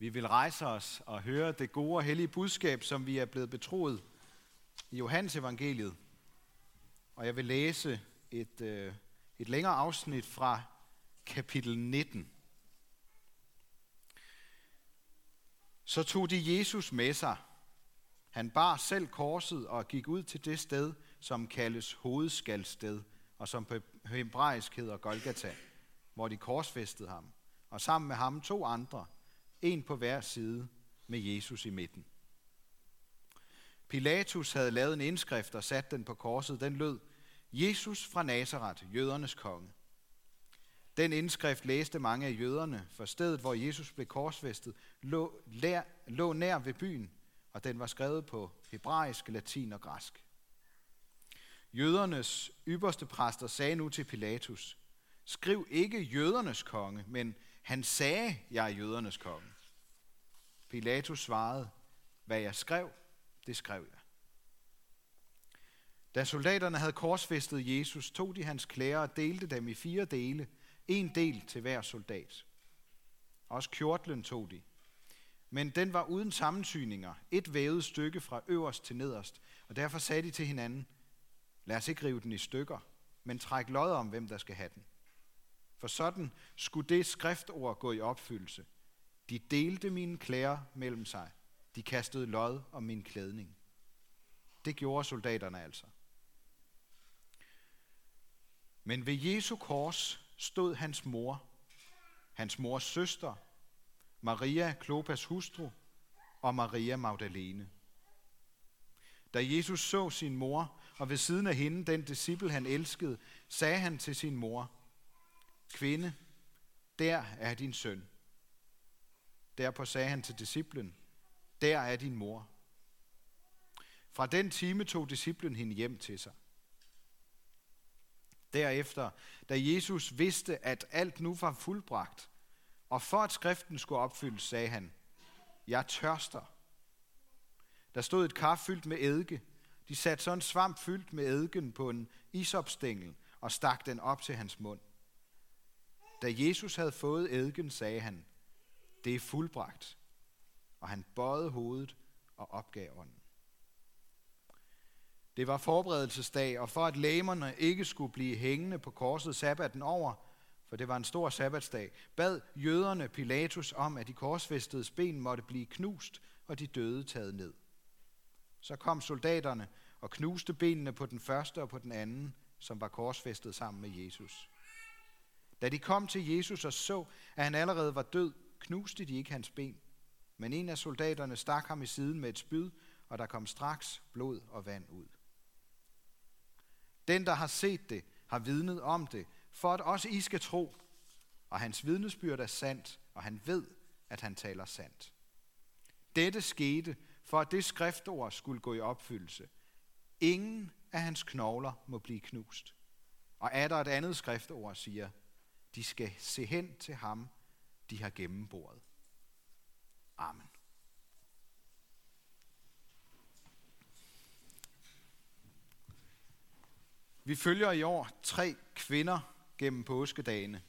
Vi vil rejse os og høre det gode og hellige budskab, som vi er blevet betroet i Johannes evangeliet. Og jeg vil læse et, øh, et længere afsnit fra kapitel 19. Så tog de Jesus med sig. Han bar selv korset og gik ud til det sted, som kaldes hovedskaldsted, og som på hebraisk hedder Golgata, hvor de korsfæstede ham. Og sammen med ham to andre – en på hver side med Jesus i midten. Pilatus havde lavet en indskrift og sat den på korset. Den lød, Jesus fra Nazareth, jødernes konge. Den indskrift læste mange af jøderne, for stedet, hvor Jesus blev korsfæstet, lå, lær, lå nær ved byen, og den var skrevet på hebraisk, latin og græsk. Jødernes ypperste præster sagde nu til Pilatus, skriv ikke jødernes konge, men han sagde, jeg er jødernes konge. Pilatus svarede, hvad jeg skrev, det skrev jeg. Da soldaterne havde korsfæstet Jesus, tog de hans klæder og delte dem i fire dele, en del til hver soldat. Også kjortlen tog de. Men den var uden sammensyninger, et vævet stykke fra øverst til nederst, og derfor sagde de til hinanden, lad os ikke rive den i stykker, men træk lod om, hvem der skal have den. For sådan skulle det skriftord gå i opfyldelse. De delte mine klæder mellem sig. De kastede lod om min klædning. Det gjorde soldaterne altså. Men ved Jesu kors stod hans mor, hans mors søster, Maria, Klopas hustru, og Maria Magdalene. Da Jesus så sin mor, og ved siden af hende den disciple, han elskede, sagde han til sin mor, Kvinde, der er din søn. Derpå sagde han til disciplen, der er din mor. Fra den time tog disciplen hende hjem til sig. Derefter, da Jesus vidste, at alt nu var fuldbragt, og for at skriften skulle opfyldes, sagde han, jeg tørster. Der stod et kar fyldt med eddike. De satte så en svamp fyldt med eddiken på en isopstængel og stak den op til hans mund. Da Jesus havde fået eddiken, sagde han, det er fuldbragt. Og han bøjede hovedet og opgav ånden. Det var forberedelsesdag, og for at læmerne ikke skulle blive hængende på korset sabbaten over, for det var en stor sabbatsdag, bad jøderne Pilatus om, at de korsfæstedes ben måtte blive knust, og de døde taget ned. Så kom soldaterne og knuste benene på den første og på den anden, som var korsfæstet sammen med Jesus. Da de kom til Jesus og så, at han allerede var død, knuste de ikke hans ben. Men en af soldaterne stak ham i siden med et spyd, og der kom straks blod og vand ud. Den, der har set det, har vidnet om det, for at også I skal tro. Og hans vidnesbyrd er sandt, og han ved, at han taler sandt. Dette skete, for at det skriftord skulle gå i opfyldelse. Ingen af hans knogler må blive knust. Og er der et andet skriftord, siger, de skal se hen til ham, de har gennemboret. Amen. Vi følger i år tre kvinder gennem påskedagene.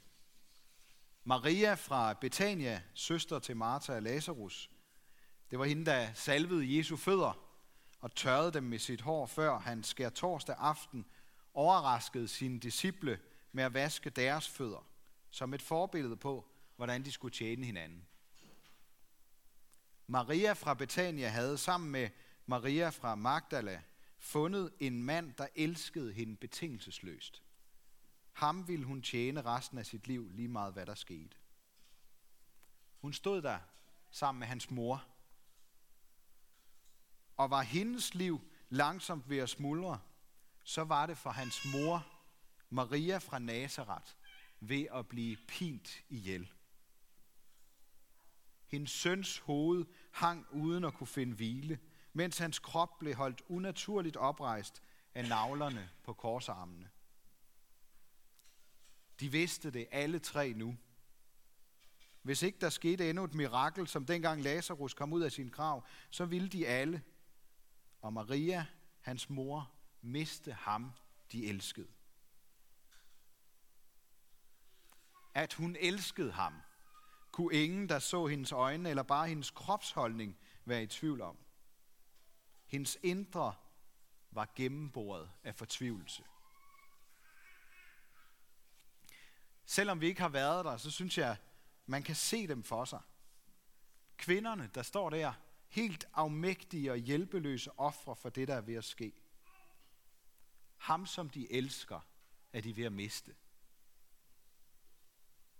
Maria fra Betania, søster til Martha og Lazarus. Det var hende, der salvede Jesu fødder og tørrede dem med sit hår, før han skær torsdag aften overraskede sine disciple med at vaske deres fødder som et forbillede på, hvordan de skulle tjene hinanden. Maria fra Betania havde sammen med Maria fra Magdala fundet en mand, der elskede hende betingelsesløst. Ham ville hun tjene resten af sit liv, lige meget hvad der skete. Hun stod der sammen med hans mor, og var hendes liv langsomt ved at smuldre, så var det for hans mor, Maria fra Nazareth, ved at blive pint ihjel. Hendes søns hoved hang uden at kunne finde hvile, mens hans krop blev holdt unaturligt oprejst af navlerne på korsarmene. De vidste det alle tre nu. Hvis ikke der skete endnu et mirakel, som dengang Lazarus kom ud af sin grav, så ville de alle, og Maria, hans mor, miste ham, de elskede. at hun elskede ham, kunne ingen, der så hendes øjne eller bare hendes kropsholdning, være i tvivl om. Hendes indre var gennemboret af fortvivlelse. Selvom vi ikke har været der, så synes jeg, man kan se dem for sig. Kvinderne, der står der, helt afmægtige og hjælpeløse ofre for det, der er ved at ske. Ham, som de elsker, er de ved at miste.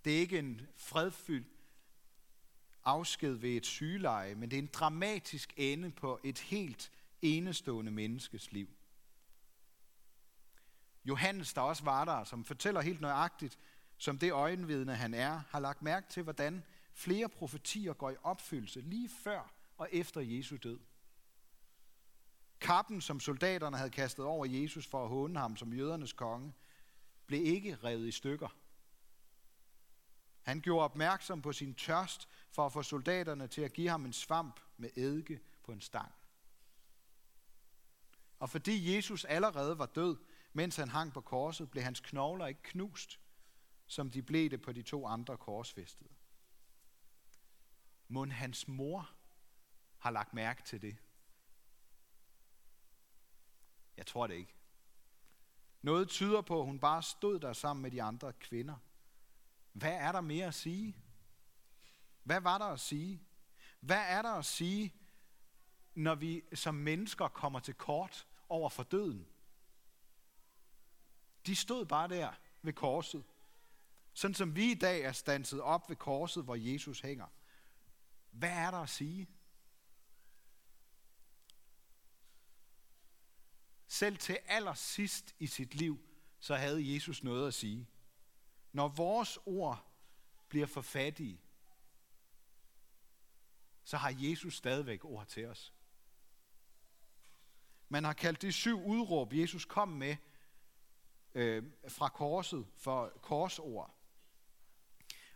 Det er ikke en fredfyldt afsked ved et sygeleje, men det er en dramatisk ende på et helt enestående menneskes liv. Johannes, der også var der, som fortæller helt nøjagtigt, som det øjenvidne han er, har lagt mærke til, hvordan flere profetier går i opfyldelse lige før og efter Jesu død. Kappen, som soldaterne havde kastet over Jesus for at håne ham som jødernes konge, blev ikke revet i stykker. Han gjorde opmærksom på sin tørst for at få soldaterne til at give ham en svamp med eddike på en stang. Og fordi Jesus allerede var død, mens han hang på korset, blev hans knogler ikke knust, som de blev det på de to andre korsfæstede. Mund hans mor har lagt mærke til det? Jeg tror det ikke. Noget tyder på, at hun bare stod der sammen med de andre kvinder. Hvad er der mere at sige? Hvad var der at sige? Hvad er der at sige, når vi som mennesker kommer til kort over for døden? De stod bare der ved korset. Sådan som vi i dag er stanset op ved korset, hvor Jesus hænger. Hvad er der at sige? Selv til allersidst i sit liv, så havde Jesus noget at sige. Når vores ord bliver for fattige, så har Jesus stadigvæk ord til os. Man har kaldt de syv udråb, Jesus kom med øh, fra korset for korsord.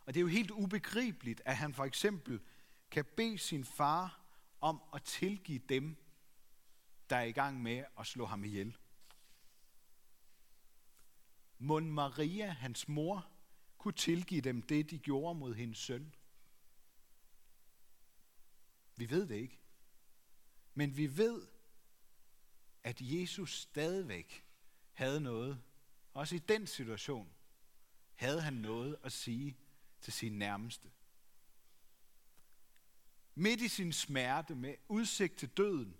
Og det er jo helt ubegribeligt, at han for eksempel kan bede sin far om at tilgive dem, der er i gang med at slå ham ihjel. Mon Maria, hans mor, kunne tilgive dem det, de gjorde mod hendes søn? Vi ved det ikke. Men vi ved, at Jesus stadigvæk havde noget, også i den situation, havde han noget at sige til sin nærmeste. Midt i sin smerte med udsigt til døden,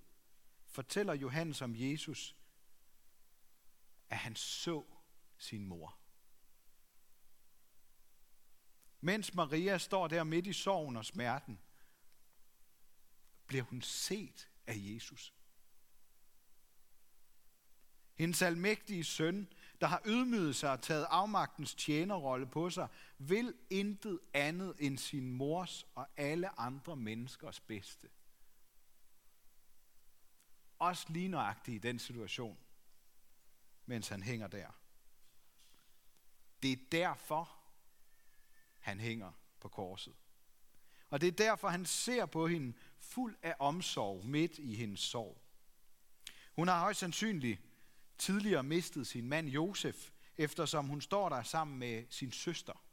fortæller Johannes om Jesus, at han så sin mor. Mens Maria står der midt i sorgen og smerten, bliver hun set af Jesus. Hendes almægtige søn, der har ydmyget sig og taget afmagtens tjenerrolle på sig, vil intet andet end sin mors og alle andre menneskers bedste. Også lige nøjagtigt i den situation, mens han hænger der. Det er derfor, han hænger på korset. Og det er derfor, han ser på hende fuld af omsorg midt i hendes sorg. Hun har højst sandsynligt tidligere mistet sin mand Josef, eftersom hun står der sammen med sin søster.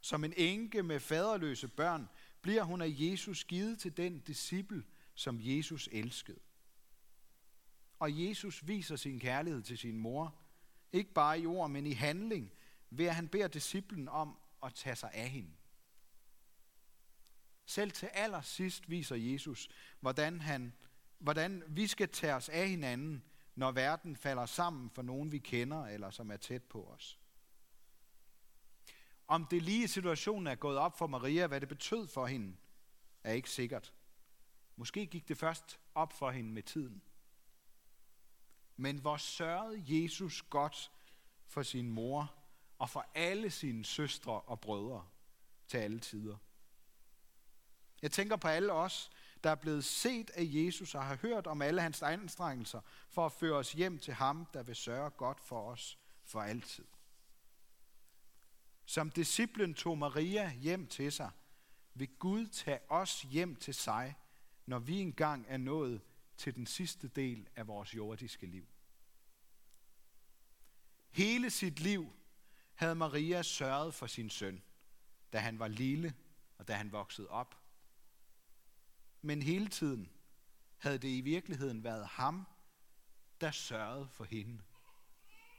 Som en enke med faderløse børn, bliver hun af Jesus givet til den disciple, som Jesus elskede. Og Jesus viser sin kærlighed til sin mor, ikke bare i ord, men i handling, ved at han beder disciplen om at tage sig af hende. Selv til allersidst viser Jesus, hvordan, han, hvordan vi skal tage os af hinanden, når verden falder sammen for nogen, vi kender, eller som er tæt på os. Om det lige situationen er gået op for Maria, hvad det betød for hende, er ikke sikkert. Måske gik det først op for hende med tiden. Men hvor sørgede Jesus godt for sin mor og for alle sine søstre og brødre til alle tider. Jeg tænker på alle os, der er blevet set af Jesus og har hørt om alle hans anstrengelser for at føre os hjem til ham, der vil sørge godt for os for altid. Som disciplen tog Maria hjem til sig, vil Gud tage os hjem til sig, når vi engang er nået til den sidste del af vores jordiske liv. Hele sit liv havde Maria sørget for sin søn. da han var lille og da han voksede op. Men hele tiden havde det i virkeligheden været ham, der sørgede for hende.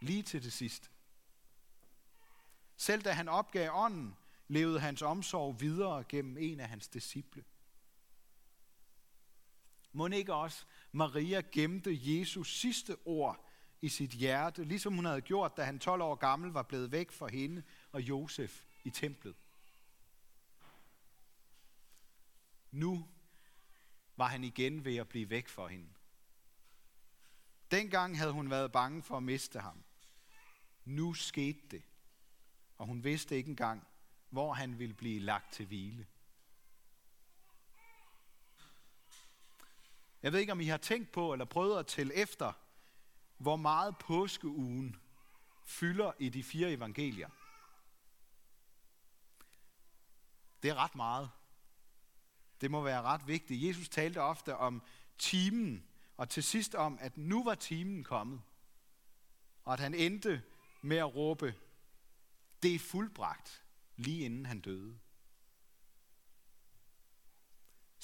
Lige til det sidste. Selv da han opgav ånden, levede hans omsorg videre gennem en af hans disciple. Må ikke også Maria gemte Jesus sidste ord i sit hjerte, ligesom hun havde gjort, da han 12 år gammel var blevet væk fra hende og Josef i templet. Nu var han igen ved at blive væk fra hende. Dengang havde hun været bange for at miste ham. Nu skete det, og hun vidste ikke engang, hvor han ville blive lagt til hvile. Jeg ved ikke, om I har tænkt på eller prøvet at tælle efter, hvor meget påskeugen fylder i de fire evangelier. Det er ret meget. Det må være ret vigtigt. Jesus talte ofte om timen, og til sidst om, at nu var timen kommet. Og at han endte med at råbe, det er fuldbragt, lige inden han døde.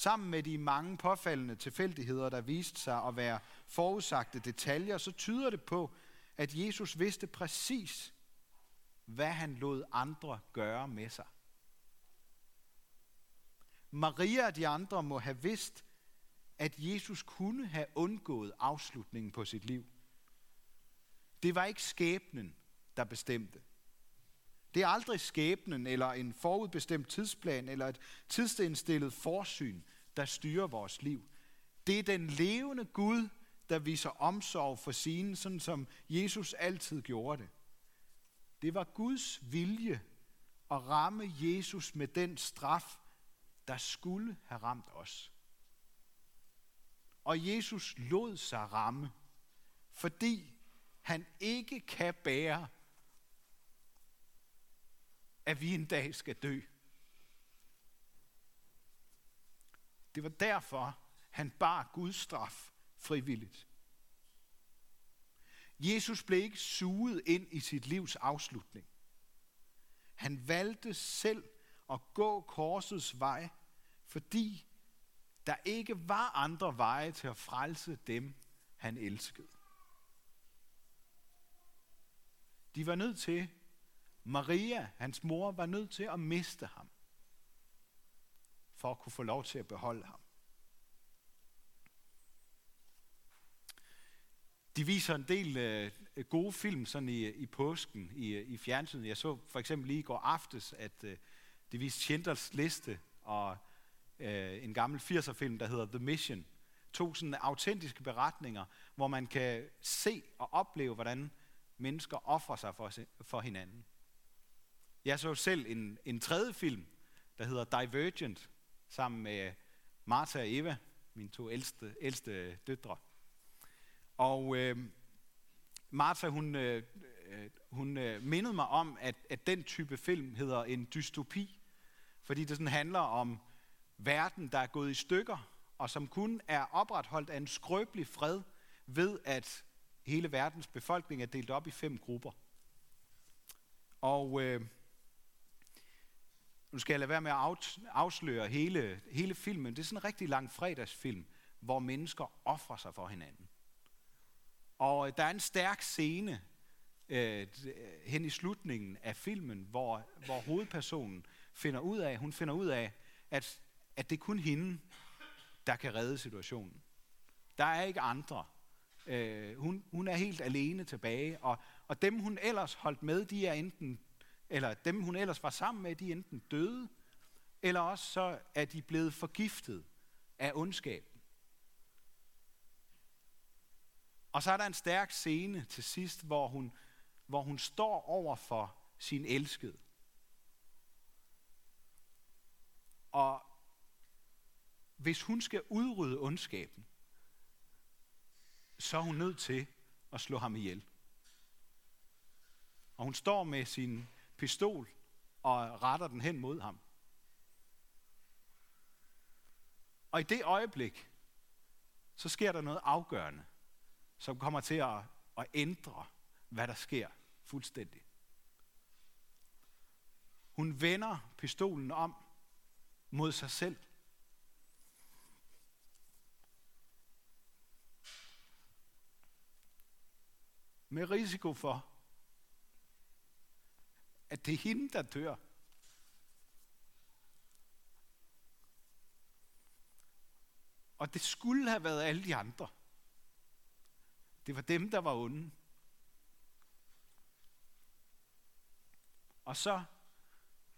Sammen med de mange påfaldende tilfældigheder, der viste sig at være forudsagte detaljer, så tyder det på, at Jesus vidste præcis, hvad han lod andre gøre med sig. Maria og de andre må have vidst, at Jesus kunne have undgået afslutningen på sit liv. Det var ikke skæbnen, der bestemte. Det er aldrig skæbnen eller en forudbestemt tidsplan eller et tidsindstillet forsyn, der styrer vores liv. Det er den levende Gud, der viser omsorg for sine, sådan som Jesus altid gjorde det. Det var Guds vilje at ramme Jesus med den straf, der skulle have ramt os. Og Jesus lod sig ramme, fordi han ikke kan bære, at vi en dag skal dø. Det var derfor, han bar Guds straf frivilligt. Jesus blev ikke suget ind i sit livs afslutning. Han valgte selv at gå korsets vej, fordi der ikke var andre veje til at frelse dem, han elskede. De var nødt til, Maria, hans mor, var nødt til at miste ham, for at kunne få lov til at beholde ham. De viser en del øh, øh gode film sådan i, i påsken i, øh, i fjernsynet. Jeg så for eksempel lige i går aftes, at øh, de viste Schindlers liste og øh, en gammel 80'er-film, der hedder The Mission. To sådan autentiske beretninger, hvor man kan se og opleve, hvordan mennesker offrer sig for, for hinanden. Jeg så selv en, en tredje film, der hedder Divergent, sammen med Martha og Eva, mine to ældste, ældste døtre. Og øh, Martha, hun, øh, øh, hun øh, mindede mig om, at, at den type film hedder en dystopi, fordi det sådan handler om verden, der er gået i stykker, og som kun er opretholdt af en skrøbelig fred ved, at hele verdens befolkning er delt op i fem grupper. Og øh, nu skal jeg lade være med at afsløre hele, hele filmen. Det er sådan en rigtig lang fredagsfilm, hvor mennesker offrer sig for hinanden. Og øh, der er en stærk scene øh, øh, hen i slutningen af filmen, hvor, hvor hovedpersonen finder ud af, hun finder ud af, at, at det er kun hende, der kan redde situationen. Der er ikke andre. Øh, hun, hun er helt alene tilbage, og, og dem hun ellers holdt med, de er enten, eller dem hun ellers var sammen med, de er enten døde, eller også så er de blevet forgiftet af ondskaben. Og så er der en stærk scene til sidst, hvor hun, hvor hun står over for sin elskede. Og hvis hun skal udrydde ondskaben, så er hun nødt til at slå ham ihjel. Og hun står med sin pistol og retter den hen mod ham. Og i det øjeblik, så sker der noget afgørende som kommer til at, at ændre, hvad der sker fuldstændig. Hun vender pistolen om mod sig selv. Med risiko for, at det er hende, der dør. Og det skulle have været alle de andre. Det var dem, der var onde. Og så,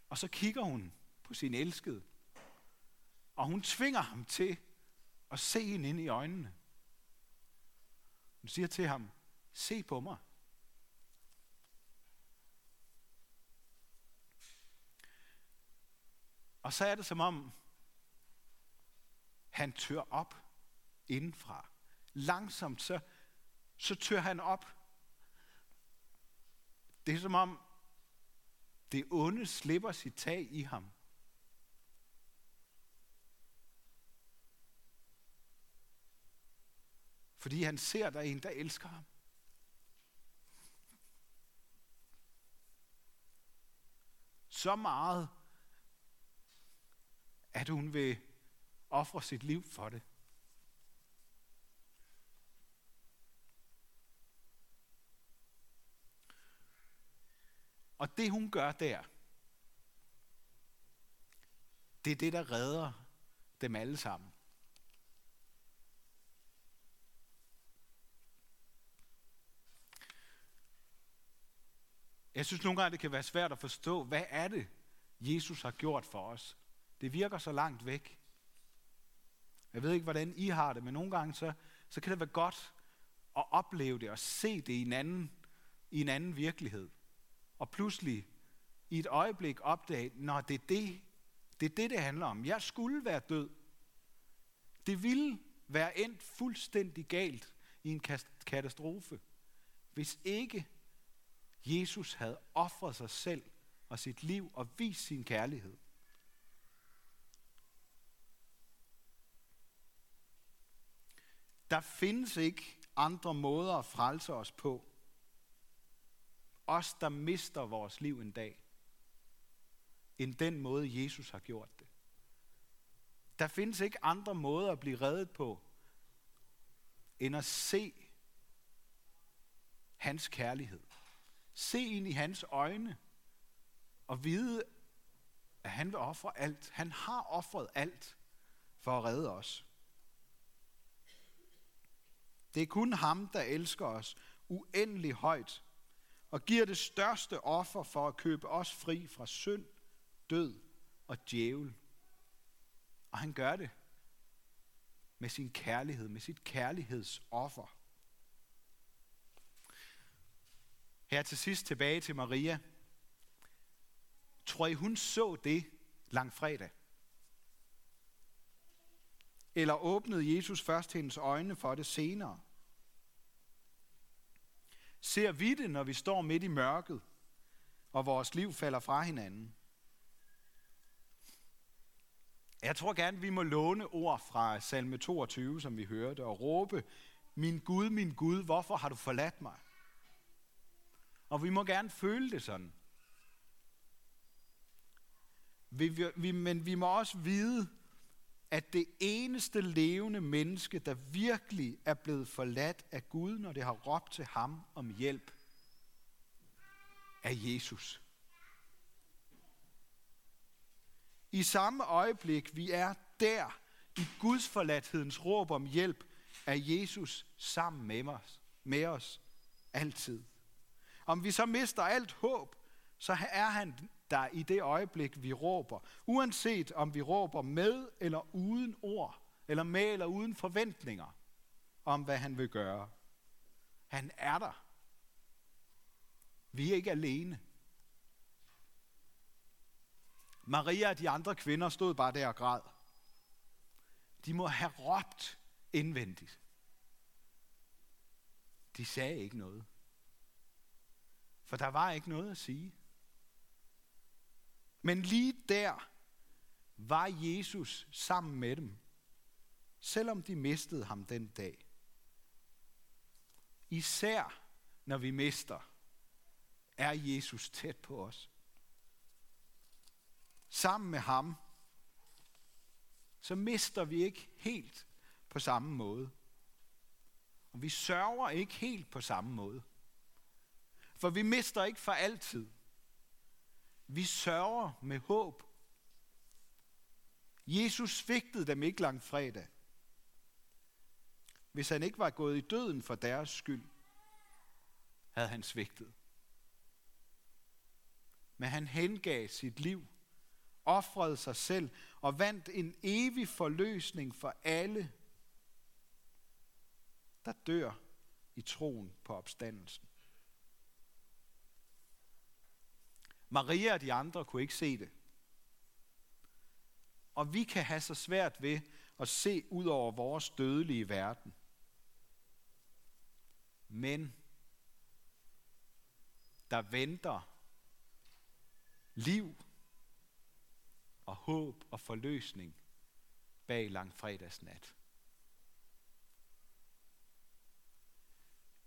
og så kigger hun på sin elskede. Og hun tvinger ham til at se hende ind i øjnene. Hun siger til ham, se på mig. Og så er det som om, han tør op indenfra. Langsomt så, så tør han op. Det er som om, det onde slipper sit tag i ham. Fordi han ser, der er en, der elsker ham. Så meget, at hun vil ofre sit liv for det. Og det hun gør der, det er det, der redder dem alle sammen. Jeg synes nogle gange, det kan være svært at forstå, hvad er det, Jesus har gjort for os. Det virker så langt væk. Jeg ved ikke, hvordan I har det, men nogle gange så, så kan det være godt at opleve det og se det i en anden, i en anden virkelighed. Og pludselig i et øjeblik opdage, når det er det, det er det, det handler om. Jeg skulle være død. Det ville være endt fuldstændig galt i en katastrofe, hvis ikke Jesus havde offret sig selv og sit liv og vist sin kærlighed. Der findes ikke andre måder at frelse os på. Os, der mister vores liv en dag, end den måde, Jesus har gjort det. Der findes ikke andre måder at blive reddet på, end at se hans kærlighed. Se ind i hans øjne og vide, at han vil ofre alt. Han har offret alt for at redde os. Det er kun ham, der elsker os uendelig højt og giver det største offer for at købe os fri fra synd, død og djævel. Og han gør det med sin kærlighed, med sit kærlighedsoffer. Her til sidst tilbage til Maria. Tror I, hun så det langfredag? Eller åbnede Jesus først hendes øjne for det senere? Ser vi det, når vi står midt i mørket, og vores liv falder fra hinanden? Jeg tror gerne, vi må låne ord fra salme 22, som vi hørte, og råbe, min Gud, min Gud, hvorfor har du forladt mig? Og vi må gerne føle det sådan. Vi, vi, men vi må også vide, at det eneste levende menneske, der virkelig er blevet forladt af Gud, når det har råbt til ham om hjælp, er Jesus. I samme øjeblik, vi er der, i Guds forladthedens råb om hjælp, er Jesus sammen med os, med os altid. Om vi så mister alt håb, så er han der i det øjeblik, vi råber. Uanset om vi råber med eller uden ord, eller med eller uden forventninger om, hvad han vil gøre. Han er der. Vi er ikke alene. Maria og de andre kvinder stod bare der og græd. De må have råbt indvendigt. De sagde ikke noget. For der var ikke noget at sige. Men lige der var Jesus sammen med dem, selvom de mistede ham den dag. Især når vi mister, er Jesus tæt på os. sammen med ham, så mister vi ikke helt på samme måde. Og vi sørger ikke helt på samme måde. For vi mister ikke for altid. Vi sørger med håb. Jesus svigtede dem ikke langt fredag. Hvis han ikke var gået i døden for deres skyld, havde han svigtet. Men han hengav sit liv, offrede sig selv og vandt en evig forløsning for alle, der dør i troen på opstandelsen. Maria og de andre kunne ikke se det. Og vi kan have så svært ved at se ud over vores dødelige verden. Men der venter liv og håb og forløsning bag langfredagsnat.